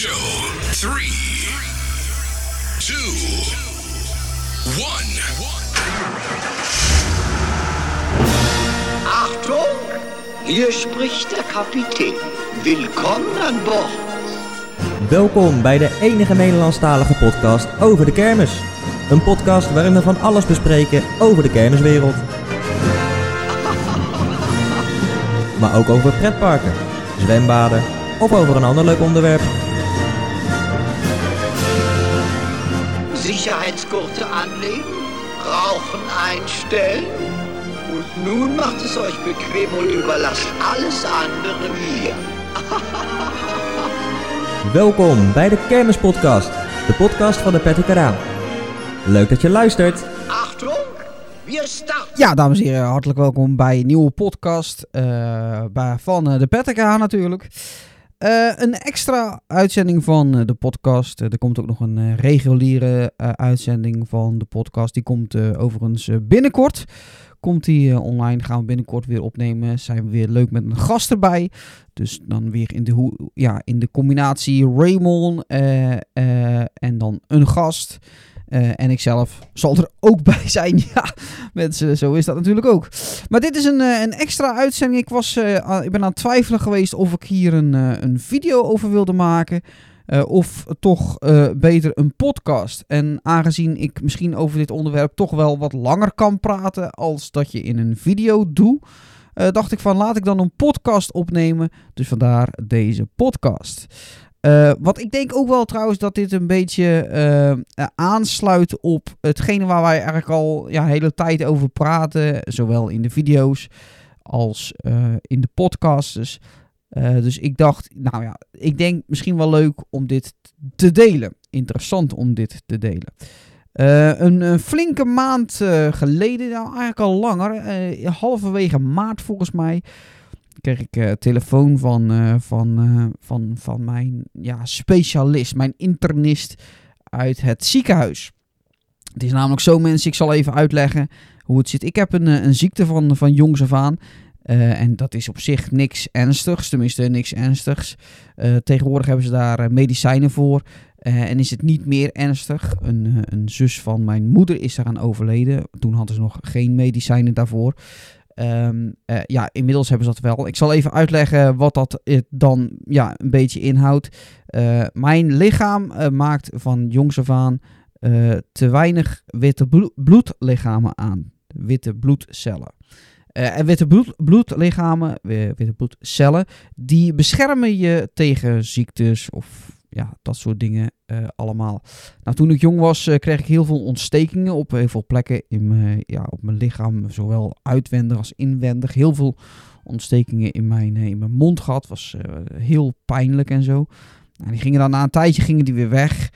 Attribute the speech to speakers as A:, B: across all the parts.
A: show. Three, two, one.
B: Achtung, hier spricht der Kapitän. Willkommen an Bord.
C: Welkom bij de enige Nederlandstalige podcast over de kermis. Een podcast waarin we van alles bespreken over de kermiswereld. Maar ook over pretparken, zwembaden of over een ander leuk onderwerp.
B: Sicherheitsgurte anlegen, Rauchen einstellen. Und nun macht es euch bequem und überlasst alles andere mir.
C: Welkom bij de Kermispodcast, de podcast van de Petty Kanaal. Leuk dat je luistert.
B: Achtung, wir starten.
D: Ja, dames en heren, hartelijk welkom bij een nieuwe podcast eh, bij, van eh, de Pettica natuurlijk. Eh, een extra uitzending van eh, de podcast. Eh, er komt ook nog een reguliere uitzending van de podcast. Die komt overigens binnenkort. Komt die online, gaan we binnenkort weer opnemen. Zijn we weer leuk met een gast erbij. Dus dan weer in de, ja, in de combinatie Raymond en dan een gast. Eh, en ikzelf zal er ook bij zijn. Ja, mensen, zo is dat natuurlijk ook. Maar dit is een, eh, een extra uitzending. Ik, was, eh, ik ben aan het twijfelen geweest of ik hier een, een video over wilde maken. of toch beter een podcast. En aangezien ik misschien over dit onderwerp toch wel wat langer kan praten als dat je in een video doet, dacht ik van laat ik dan een podcast opnemen. Dus vandaar deze podcast. Eh, wat ik denk ook wel trouwens dat dit een beetje eh, eh, aansluit op hetgene waar wij eigenlijk al ja, hele tijd over praten. Zowel in de video's als in de podcasts. Dus, dus ik dacht, nou ja, ik denk misschien wel leuk om dit te delen. Interessant om dit te delen. Een, een flinke maand geleden, nou eigenlijk al langer, halverwege maart volgens mij, kreeg ik eh, telefoon van, eh, van, eh, van, van mijn ja, specialist, mijn internist uit het ziekenhuis. Het is namelijk zo, mensen, ik zal even uitleggen hoe het zit. Ik heb een, een ziekte van, van jongs af aan. en dat is op zich niks ernstigs, tenminste niks ernstigs. Tegenwoordig hebben ze daar medicijnen voor. en is het niet meer ernstig. Een, een zus van mijn moeder is daaraan overleden. Toen hadden ze nog geen medicijnen daarvoor. Ehm, eh, ja, inmiddels hebben ze dat wel. Ik zal even uitleggen wat dat dan ja, een beetje inhoudt. Eh, mijn lichaam eh, maakt van jongs af aan te weinig witte blo- bloedlichamen aan. Witte bloedcellen. En witte bloed, bloedlichamen, wi- witte bloedcellen, die beschermen je tegen ziektes of ja, dat soort dingen eh, allemaal. Nou, toen ik jong was, eh, kreeg ik heel veel ontstekingen op heel veel plekken in ja, op mijn lichaam, zowel uitwendig als inwendig. Heel veel ontstekingen in mijn, eh, in mijn mond gehad, was heel pijnlijk en zo. Nou, die gingen dan na een tijdje gingen die weer weg.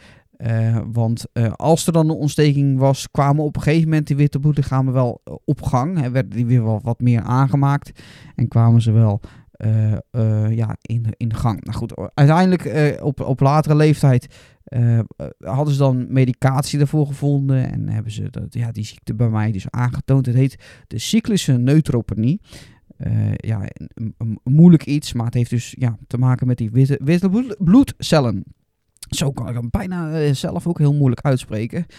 D: Want als er dan een ontsteking was, kwamen op een gegeven moment die witte bloedlichamen wel op gang. Hè, werden die weer wel wat meer aangemaakt. En kwamen ze wel eh, ja, in, in gang. Nou goed, uiteindelijk eh, op, op latere leeftijd hadden ze dan medicatie daarvoor gevonden. En hebben ze dat, ja, die ziekte bij mij dus aangetoond. Het heet de cyclische neutropenie. Ja, een, een- moeilijk iets, maar het heeft dus ja, te maken met die witte, witte bloed- bloedcellen. Zo kan ik hem bijna zelf ook heel moeilijk uitspreken.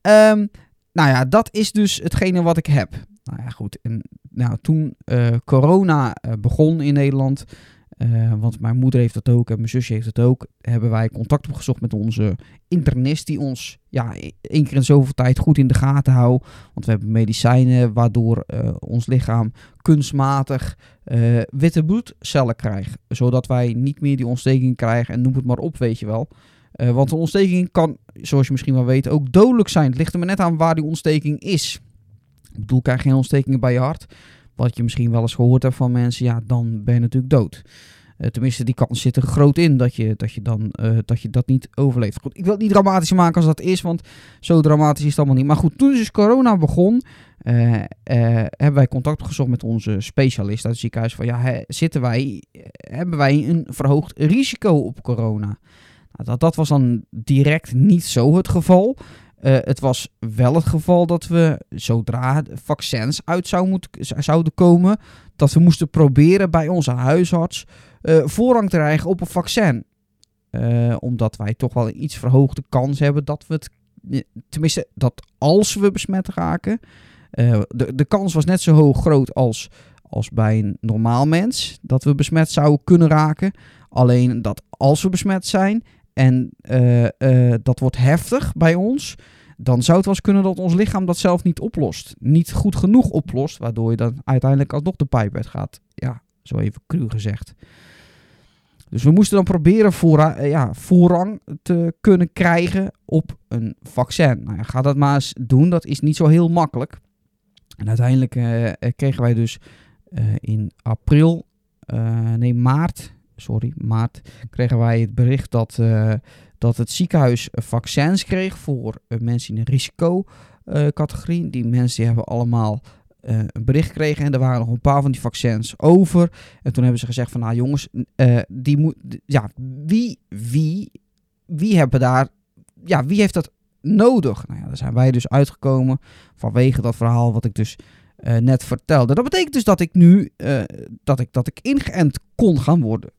D: Ehm, nou ja, dat is dus hetgene wat ik heb. Nou ja, goed. En, nou, toen eh, corona eh, begon in Nederland, eh, want mijn moeder heeft dat ook en mijn zusje heeft het ook, hebben wij contact opgezocht met onze internist die ons ja, e- één keer in zoveel tijd goed in de gaten houdt. Want we hebben medicijnen waardoor ons lichaam kunstmatig witte bloedcellen krijgt. Zodat wij niet meer die ontsteking krijgen en noem het maar op, weet je wel. Want een ontsteking kan, zoals je misschien wel weet, ook dodelijk zijn. Het ligt er maar net aan waar die ontsteking is. Ik bedoel, krijg geen ontstekingen bij je hart, wat je misschien wel eens gehoord hebt van mensen, ja, dan ben je natuurlijk dood. Eh, tenminste, die kans zit er groot in dat je, dat, je dan, eh, dat je dat niet overleeft. Goed, ik wil het niet dramatisch maken als dat is, want zo dramatisch is het allemaal niet. Maar goed, toen dus corona begon, eh, hebben wij contact gezocht met onze specialist uit het ziekenhuis. Van ja, zitten wij, hebben wij een verhoogd risico op corona? Nou, dat, dat was dan direct niet zo het geval. Eh, het was wel het geval dat we, zodra vaccins uit zou moeten, zouden komen, dat we moesten proberen bij onze huisarts eh, voorrang te krijgen op een vaccin. Eh, omdat wij toch wel een iets verhoogde kans hebben dat we het. Tenminste, dat als we besmet raken. de, de kans was net zo hoog groot als, als bij een normaal mens. Dat we besmet zouden kunnen raken. Alleen dat als we besmet zijn. En eh, eh, dat wordt heftig bij ons. Dan zou het wel eens kunnen dat ons lichaam dat zelf niet oplost. Niet goed genoeg oplost. Waardoor je dan uiteindelijk alsnog de pijp uit gaat. Ja, zo even cru gezegd. Dus we moesten dan proberen eh, ja, voorrang te kunnen krijgen op een vaccin. Nou ja, ga dat maar eens doen. Dat is niet zo heel makkelijk. En uiteindelijk kregen wij dus in april, nee maart, sorry, maart, kregen wij het bericht dat, eh, dat het ziekenhuis eh, vaccins kreeg voor eh, mensen in een risicocategorie. die mensen die hebben allemaal een bericht gekregen en er waren nog een paar van die vaccins over. En toen hebben ze gezegd van, nou jongens, die moet, ja, wie, wie, wie hebben daar, ja, wie heeft dat nodig? Nou ja, daar zijn wij dus uitgekomen vanwege dat verhaal wat ik dus net vertelde. Dat betekent dus dat ik nu, dat, ik, dat ik ingeënt kon gaan worden.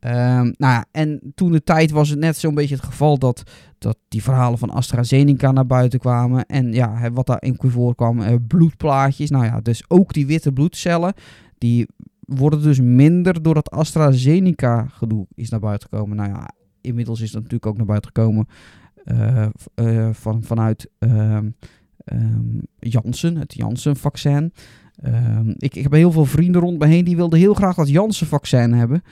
D: Ehm, nou en toen de tijd was het net zo'n beetje het geval dat, dat die verhalen van AstraZeneca naar buiten kwamen. En ja, wat daarin voorkwam, eh, bloedplaatjes. Nou ja, dus ook die witte bloedcellen, die worden dus minder door dat AstraZeneca gedoe is naar buiten gekomen. Nou ja, inmiddels is dat natuurlijk ook naar buiten gekomen eh, eh, van, vanuit ehm, Janssen, het Janssen-vaccin. Ik, ik heb heel veel vrienden rond me heen die wilden heel graag dat Janssen-vaccin hebben.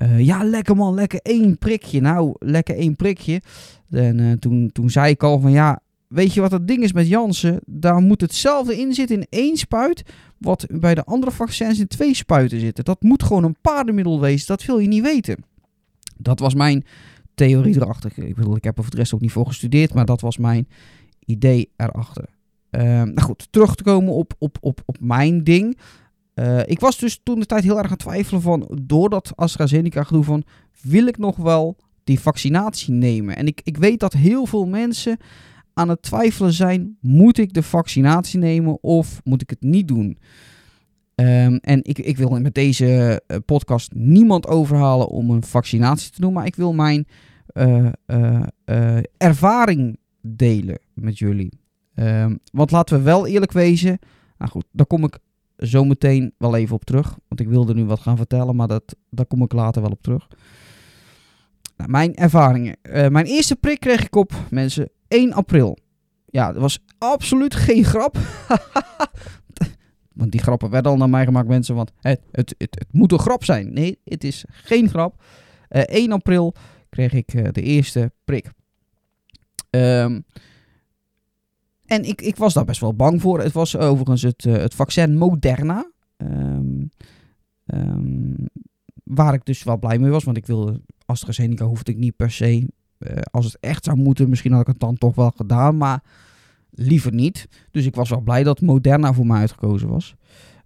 D: Eh, ja, lekker man, lekker één prikje. Nou, lekker één prikje. En eh, toen, toen zei ik al van ja, weet je wat het ding is met Janssen? Daar moet hetzelfde in zitten in één spuit, wat bij de andere vaccins in twee spuiten zitten. Dat moet gewoon een paardenmiddel wezen, dat wil je niet weten. Dat was mijn theorie erachter. Ik bedoel, ik heb er voor de rest ook niet voor gestudeerd, maar dat was mijn idee erachter. Ehm, nou goed, terug te komen op, op, op, op mijn ding. Eh, ik was dus toen de tijd heel erg aan twijfelen van, door dat AstraZeneca gedoe van, wil ik nog wel die vaccinatie nemen? En ik, ik weet dat heel veel mensen aan het twijfelen zijn, moet ik de vaccinatie nemen of moet ik het niet doen? Ehm, en ik, ik wil met deze eh, podcast niemand overhalen om een vaccinatie te doen, maar ik wil mijn eh, ervaring delen met jullie. Ehm, want laten we wel eerlijk wezen. Nou goed, daar kom ik zo meteen wel even op terug. Want ik wilde nu wat gaan vertellen, maar dat, daar kom ik later wel op terug. Nou, mijn ervaringen. Eh, mijn eerste prik kreeg ik op, mensen, 1 april. Ja, dat was absoluut geen grap. want die grappen werden al naar mij gemaakt, mensen. Want het, het, het, het moet een grap zijn. Nee, het is geen grap. Eh 1 april kreeg ik eh, de eerste prik. Ehm, en ik, ik was daar best wel bang voor. Het was overigens het, eh, het vaccin Moderna. Ehm, ehm, waar ik dus wel blij mee was. Want ik wilde AstraZeneca hoefde ik niet per se. eh, als het echt zou moeten, misschien had ik het dan toch wel gedaan. Maar liever niet. Dus ik was wel blij dat Moderna voor mij uitgekozen was.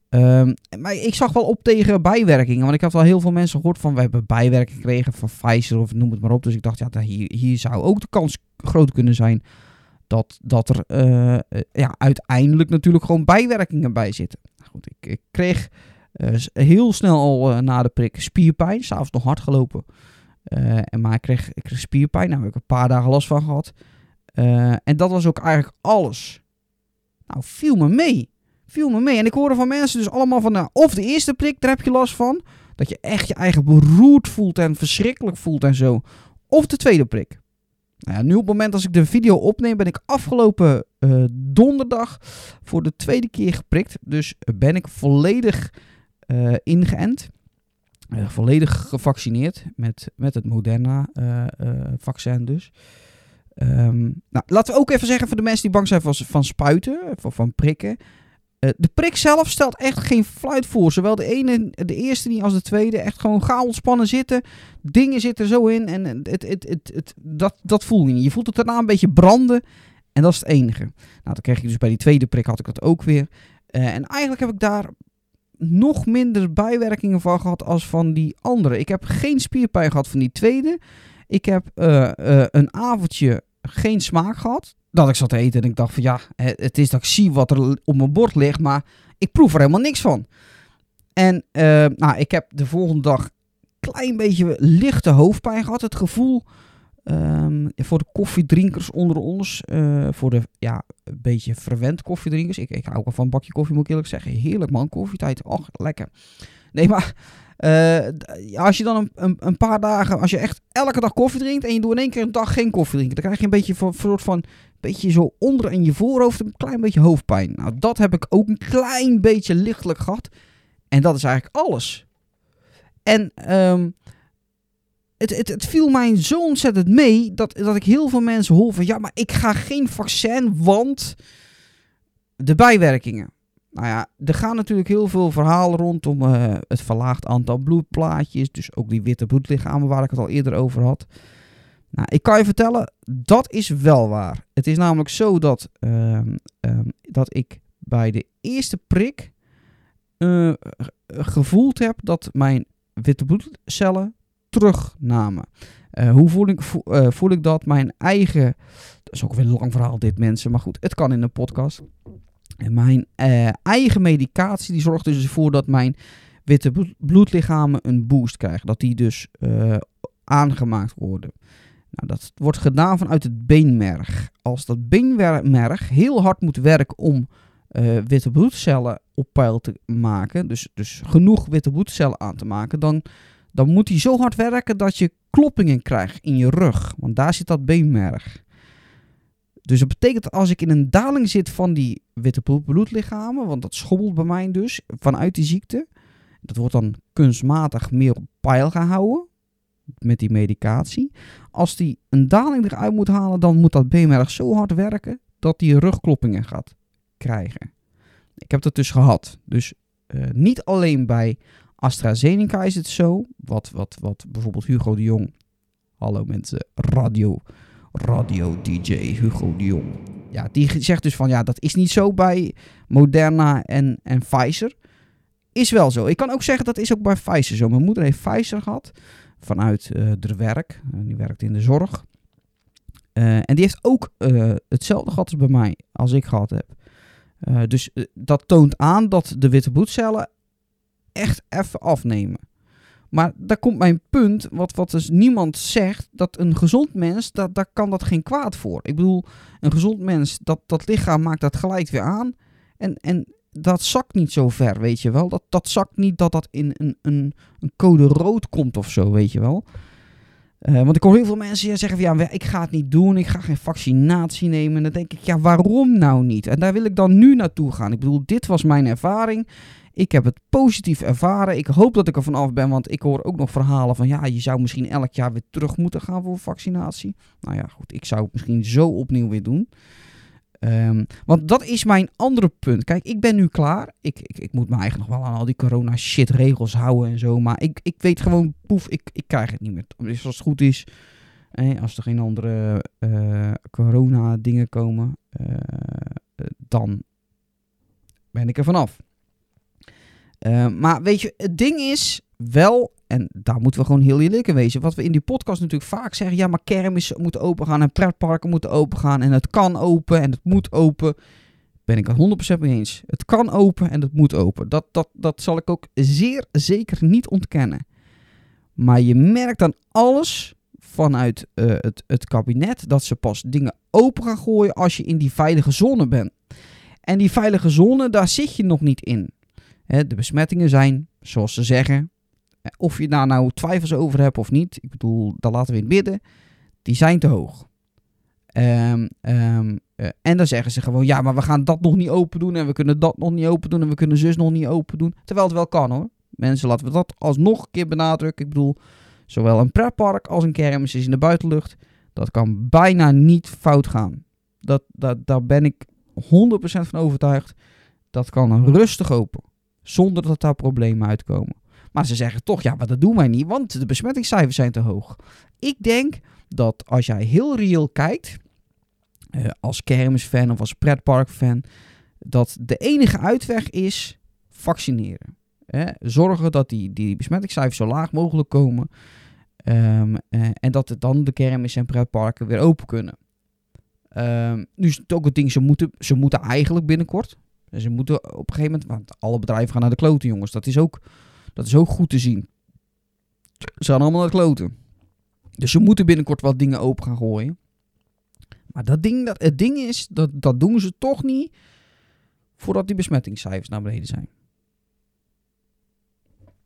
D: Ehm, maar ik zag wel op tegen bijwerkingen. Want ik had wel heel veel mensen gehoord van... we hebben bijwerkingen gekregen van Pfizer of noem het maar op. Dus ik dacht, ja, hier, hier zou ook de kans groot kunnen zijn... dat, dat er eh, eh, ja, uiteindelijk natuurlijk gewoon bijwerkingen bij zitten. Nou Goed, ik, ik kreeg eh, heel snel al na de prik spierpijn. S'avonds nog hard gelopen. En maar ik kreeg, ik kreeg spierpijn. Nou, heb ik een paar dagen last van gehad. Eh, en dat was ook eigenlijk alles. Nou, viel me mee. Viel me mee. En ik hoorde van mensen dus allemaal van... Nou, of de eerste prik, daar heb je last van. Dat je echt je eigen beroerd voelt en verschrikkelijk voelt en zo. Of de tweede prik. Nou nu op het moment als ik de video opneem... ben ik afgelopen eh, donderdag voor de tweede keer geprikt. Dus ben ik volledig eh, ingeënt. Eh, volledig gevaccineerd met, met het Moderna-vaccin dus. Ehm, nou, laten we ook even zeggen voor de mensen die bang zijn van, van spuiten, van, van prikken. Eh, de prik zelf stelt echt geen fluit voor. Zowel de ene, de eerste niet als de tweede. Echt gewoon ga ontspannen zitten. Dingen zitten zo in en het, het, het, dat, dat voel je niet. Je voelt het daarna een beetje branden. En dat is het enige. Nou, dan kreeg ik dus bij die tweede prik had ik dat ook weer. Eh, en eigenlijk heb ik daar nog minder bijwerkingen van gehad als van die andere. Ik heb geen spierpijn gehad van die tweede. Ik heb eh, een avondje geen smaak gehad. Dat ik zat te eten en ik dacht van ja, het is dat ik zie wat er op mijn bord ligt, maar ik proef er helemaal niks van. En eh, nou, ik heb de volgende dag klein beetje lichte hoofdpijn gehad. Het gevoel ehm, voor de koffiedrinkers onder ons, eh, voor de ja, een beetje verwend koffiedrinkers. Ik, ik hou wel van een bakje koffie, moet ik eerlijk zeggen. Heerlijk man, koffietijd. Och, lekker. Nee, maar eh, als je dan een, een, een paar dagen, als je echt elke dag koffie drinkt en je doet in één keer een dag geen koffie drinken, dan krijg je een beetje van, soort van, beetje zo onder in je voorhoofd een klein beetje hoofdpijn. Nou, dat heb ik ook een klein beetje lichtelijk gehad. En dat is eigenlijk alles. En ehm, het, het, het viel mij zo ontzettend mee dat, dat ik heel veel mensen hoor van ja, maar ik ga geen vaccin, want de bijwerkingen. Nou ja, er gaan natuurlijk heel veel verhalen rondom eh, het verlaagd aantal bloedplaatjes. Dus ook die witte bloedlichamen waar ik het al eerder over had. Nou, ik kan je vertellen, dat is wel waar. Het is namelijk zo dat, ehm, ehm, dat ik bij de eerste prik eh, ge- gevoeld heb dat mijn witte bloedcellen terugnamen. Eh, hoe voel ik, voel ik dat? Mijn eigen. Dat is ook weer een lang verhaal, dit mensen. Maar goed, het kan in een podcast. Mijn eh, eigen medicatie die zorgt dus ervoor dat mijn witte bloed- bloedlichamen een boost krijgen. Dat die dus eh, aangemaakt worden. Nou, dat wordt gedaan vanuit het beenmerg. Als dat beenmerg heel hard moet werken om eh, witte bloedcellen op peil te maken, dus, dus genoeg witte bloedcellen aan te maken, dan, dan moet hij zo hard werken dat je kloppingen krijgt in je rug. Want daar zit dat beenmerg. Dus dat betekent als ik in een daling zit van die witte bloed- bloedlichamen, want dat schommelt bij mij dus vanuit die ziekte, dat wordt dan kunstmatig meer op peil gehouden met die medicatie. Als die een daling eruit moet halen, dan moet dat beenmerg zo hard werken dat die rugkloppingen gaat krijgen. Ik heb dat dus gehad. Dus eh, niet alleen bij AstraZeneca is het zo, wat, wat, wat bijvoorbeeld Hugo de Jong, hallo mensen, radio, radio DJ Hugo de Jong. Ja, die zegt dus van ja, dat is niet zo bij Moderna en, en Pfizer. Is wel zo. Ik kan ook zeggen dat is ook bij Pfizer zo. Mijn moeder heeft Pfizer gehad vanuit eh haar werk. Eh, die werkt in de zorg. Eh, en die heeft ook hetzelfde gehad als bij mij, als ik gehad heb. Dus dat toont aan dat de witte bloedcellen echt even afnemen. Maar daar komt mijn punt, wat, wat dus niemand zegt, dat een gezond mens, dat, daar kan dat geen kwaad voor. Ik bedoel, een gezond mens, dat, dat lichaam maakt dat gelijk weer aan. En, en dat zakt niet zo ver, weet je wel. Dat, dat zakt niet dat dat in een, een, een code rood komt of zo, weet je wel. Eh, want ik hoor heel veel mensen zeggen van ja, ik ga het niet doen, ik ga geen vaccinatie nemen. En dan denk ik, ja, waarom nou niet? En daar wil ik dan nu naartoe gaan. Ik bedoel, dit was mijn ervaring. Ik heb het positief ervaren. Ik hoop dat ik er vanaf ben, want ik hoor ook nog verhalen van ja, je zou misschien elk jaar weer terug moeten gaan voor vaccinatie. Nou ja, goed, ik zou het misschien zo opnieuw weer doen. Ehm, want dat is mijn andere punt. Kijk, ik ben nu klaar. Ik, ik, ik moet me eigenlijk nog wel aan al die corona shit regels houden en zo. Maar ik, ik weet gewoon, poef, ik, ik krijg het niet meer. Dus als het goed is, eh, als er geen andere eh, corona dingen komen, eh, eh, dan ben ik er vanaf. Eh, maar weet je, het ding is wel, en daar moeten we gewoon heel eerlijk in wezen. Wat we in die podcast natuurlijk vaak zeggen. Ja, maar kermissen moeten open gaan en pretparken moeten open gaan. En het kan open en het moet open. Ben ik het 100% mee eens. Het kan open en het moet open. Dat, dat, dat zal ik ook zeer zeker niet ontkennen. Maar je merkt aan alles vanuit eh, het, het kabinet dat ze pas dingen open gaan gooien als je in die veilige zone bent. En die veilige zone, daar zit je nog niet in. De besmettingen zijn, zoals ze zeggen, of je daar nou twijfels over hebt of niet, ik bedoel, daar laten we in midden, die zijn te hoog. Ehm, ehm, eh, en dan zeggen ze gewoon, ja, maar we gaan dat nog niet open doen en we kunnen dat nog niet open doen en we kunnen zus nog niet open doen. Terwijl het wel kan hoor. Mensen, laten we dat alsnog een keer benadrukken. Ik bedoel, zowel een pretpark als een kermis is in de buitenlucht. Dat kan bijna niet fout gaan. Dat, dat, daar ben ik 100% van overtuigd. Dat kan rustig open. Zonder dat daar problemen uitkomen. Maar ze zeggen toch, ja, maar dat doen wij niet, want de besmettingscijfers zijn te hoog. Ik denk dat als jij heel reëel kijkt, eh, als kermisfan of als pretparkfan, dat de enige uitweg is vaccineren. Zorgen dat die, die besmettingscijfers zo laag mogelijk komen. Ehm, eh, en dat het dan de kermis en pretparken weer open kunnen. Ehm, nu is het ook het ding, ze moeten, ze moeten eigenlijk binnenkort. Ze moeten op een gegeven moment, want alle bedrijven gaan naar de kloten jongens. Dat is ook, dat is ook goed te zien. Ze gaan allemaal naar kloten. Dus ze moeten binnenkort wat dingen open gaan gooien. Maar dat ding, dat, het ding is, dat, dat doen ze toch niet voordat die besmettingscijfers naar beneden zijn.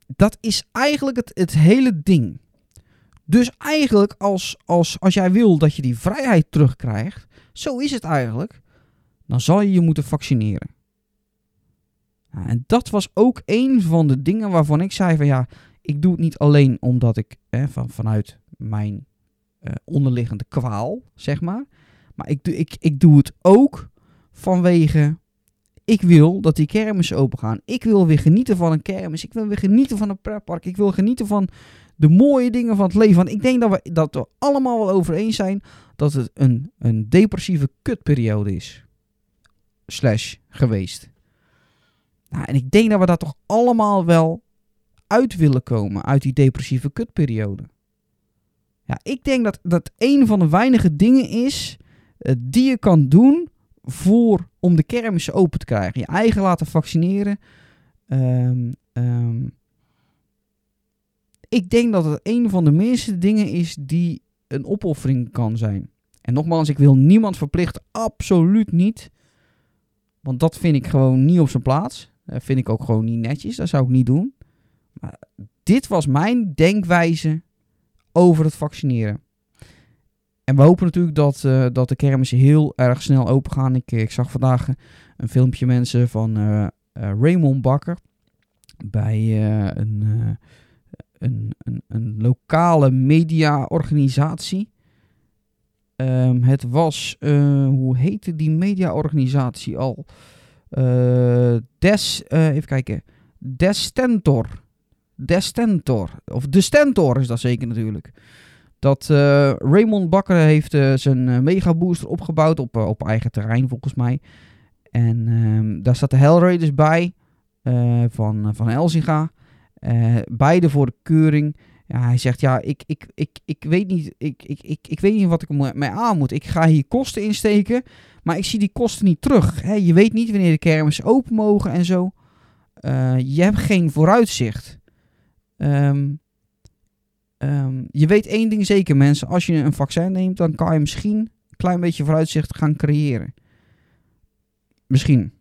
D: Dat is eigenlijk het, het hele ding. Dus eigenlijk als, als, als jij wil dat je die vrijheid terugkrijgt, zo is het eigenlijk, dan zal je je moeten vaccineren. En dat was ook een van de dingen waarvan ik zei van ja, ik doe het niet alleen omdat ik van, vanuit mijn uh, onderliggende kwaal, zeg maar. Maar ik, ik, ik doe het ook vanwege. Ik wil dat die kermissen open gaan. Ik wil weer genieten van een kermis. Ik wil weer genieten van een pretpark. Ik wil genieten van de mooie dingen van het leven. Want ik denk dat we, dat we allemaal wel over eens zijn dat het een, een depressieve kutperiode is. Slash geweest. Nou, en ik denk dat we daar toch allemaal wel uit willen komen uit die depressieve kutperiode. Ja, ik denk dat dat een van de weinige dingen is uh, die je kan doen voor, om de kermissen open te krijgen. Je eigen laten vaccineren. Um, um, ik denk dat het een van de meeste dingen is die een opoffering kan zijn. En nogmaals, ik wil niemand verplichten, absoluut niet. Want dat vind ik gewoon niet op zijn plaats. Dat vind ik ook gewoon niet netjes, dat zou ik niet doen. Maar dit was mijn denkwijze over het vaccineren. En we hopen natuurlijk dat, uh, dat de kermissen heel erg snel open gaan. Ik, ik zag vandaag een filmpje mensen van Raymond Bakker bij een, een, een, een, lokale mediaorganisatie. Um, het was, hoe heette die mediaorganisatie al? Des, even kijken, Destentor. Destentor. Of De Stentor is dat zeker natuurlijk. Dat uh, Raymond Bakker heeft zijn Mega Booster opgebouwd op, op eigen terrein volgens mij. En um, daar staat de Hellraiders bij van, van Elzinga. beide voor de keuring. Ja, hij zegt, ja, ik, ik, ik, ik, weet niet, ik, ik, ik, ik weet niet wat ik mee aan moet. Ik ga hier kosten insteken, maar ik zie die kosten niet terug. Hè? Je weet niet wanneer de kermis open mogen en zo. je hebt geen vooruitzicht. Um, um, je weet één ding zeker, mensen. Als je een vaccin neemt, dan kan je misschien een klein beetje vooruitzicht gaan creëren. Misschien.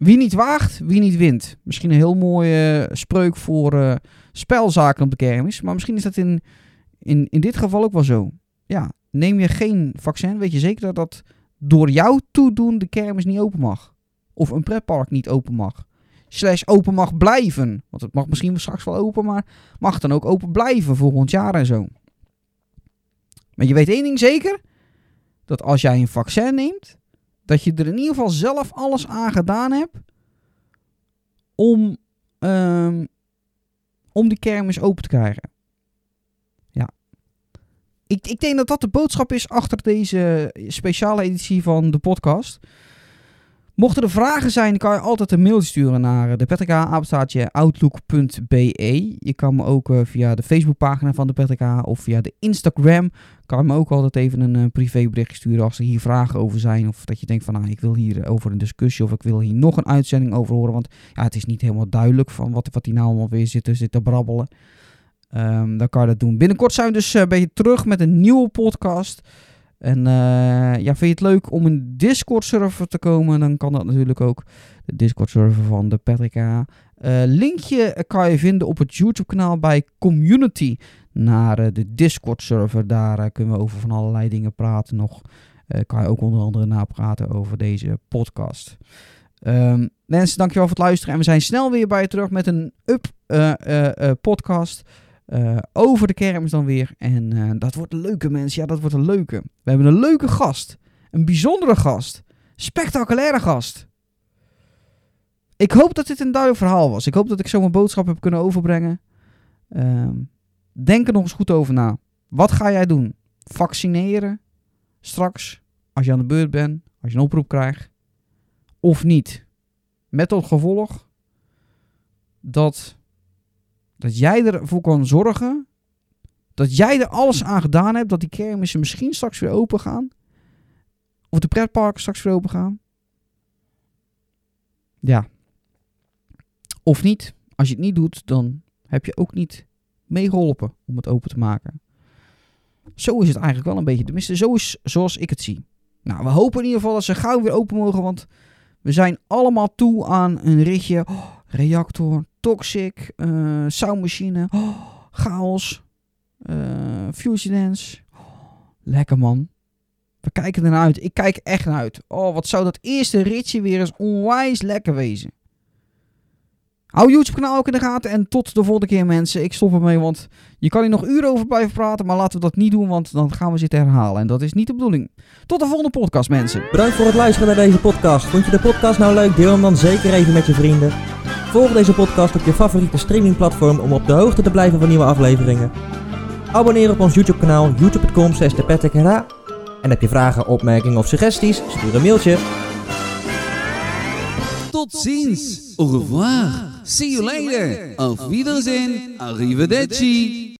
D: Wie niet waagt, wie niet wint. Misschien een heel mooie spreuk voor uh, spelzaken op de kermis. Maar misschien is dat in, in, in dit geval ook wel zo. Ja, neem je geen vaccin, weet je zeker dat dat door jou toedoen de kermis niet open mag. Of een pretpark niet open mag slash open mag blijven. Want het mag misschien straks wel open, maar mag dan ook open blijven volgend jaar en zo. Maar je weet één ding zeker. Dat als jij een vaccin neemt, dat je er in ieder geval zelf alles aan gedaan hebt om, um, om die kermis open te krijgen. Ja. Ik, ik denk dat dat de boodschap is achter deze speciale editie van de podcast. Mochten er vragen zijn, kan je altijd een mailtje sturen naar de PTK, outlook.be. Je kan me ook uh, via de Facebookpagina van de PTK of via de Instagram, kan je me ook altijd even een uh, privéberichtje sturen als er hier vragen over zijn. Of dat je denkt van, nou, ik wil hier over een discussie of ik wil hier nog een uitzending over horen. Want ja, het is niet helemaal duidelijk van wat, wat die nou allemaal weer zitten, zitten brabbelen. Um, dan kan je dat doen. Binnenkort zijn we dus een beetje terug met een nieuwe podcast. En uh, ja, vind je het leuk om een Discord-server te komen? Dan kan dat natuurlijk ook. De Discord-server van de Patrick uh, linkje kan je vinden op het YouTube-kanaal bij Community naar uh, de Discord-server. Daar kunnen we over van allerlei dingen praten nog. kan je ook onder andere napraten over deze podcast. Um, mensen, dankjewel voor het luisteren. En we zijn snel weer bij je terug met een up podcast. Uh, over de kermis dan weer. En uh, dat wordt een leuke mensen. Ja, dat wordt een leuke. We hebben een leuke gast. Een bijzondere gast. Spectaculaire gast. Ik hoop dat dit een duidelijk verhaal was. Ik hoop dat ik zo mijn boodschap heb kunnen overbrengen. Uh, denk er nog eens goed over na. Wat ga jij doen? Vaccineren? Straks, als je aan de beurt bent, als je een oproep krijgt? Of niet? Met tot gevolg dat dat jij ervoor kan zorgen. Dat jij er alles aan gedaan hebt. Dat die kermissen misschien straks weer open gaan. Of de pretparken straks weer open gaan. Ja. Of niet. Als je het niet doet, dan heb je ook niet meegeholpen om het open te maken. Zo is het eigenlijk wel een beetje. Tenminste, zo is zoals ik het zie. Nou, we hopen in ieder geval dat ze gauw weer open mogen, want we zijn allemaal toe aan een ritje. Oh, reactor, toxic, uh, soundmachine, oh, chaos, uh, fusion dance. Lekker man. We kijken ernaar uit. Ik kijk echt naar uit. Oh, wat zou dat eerste ritje weer eens onwijs lekker wezen. Hou YouTube-kanaal ook in de gaten en tot de volgende keer mensen. Ik stop ermee, want je kan hier nog uren over blijven praten, maar laten we dat niet doen, want dan gaan we zitten herhalen. En dat is niet de bedoeling. Tot de volgende podcast, mensen.
C: Bedankt voor het luisteren naar deze podcast. Vond je de podcast nou leuk? Deel hem dan zeker even met je vrienden. Volg deze podcast op je favoriete streamingplatform om op de hoogte te blijven van nieuwe afleveringen. Abonneer op ons YouTube-kanaal youtube.com En heb je vragen, opmerkingen of suggesties? Stuur een mailtje.
E: Tot ziens. Au revoir. See you later. Auf Wiedersehen. Arrivederci.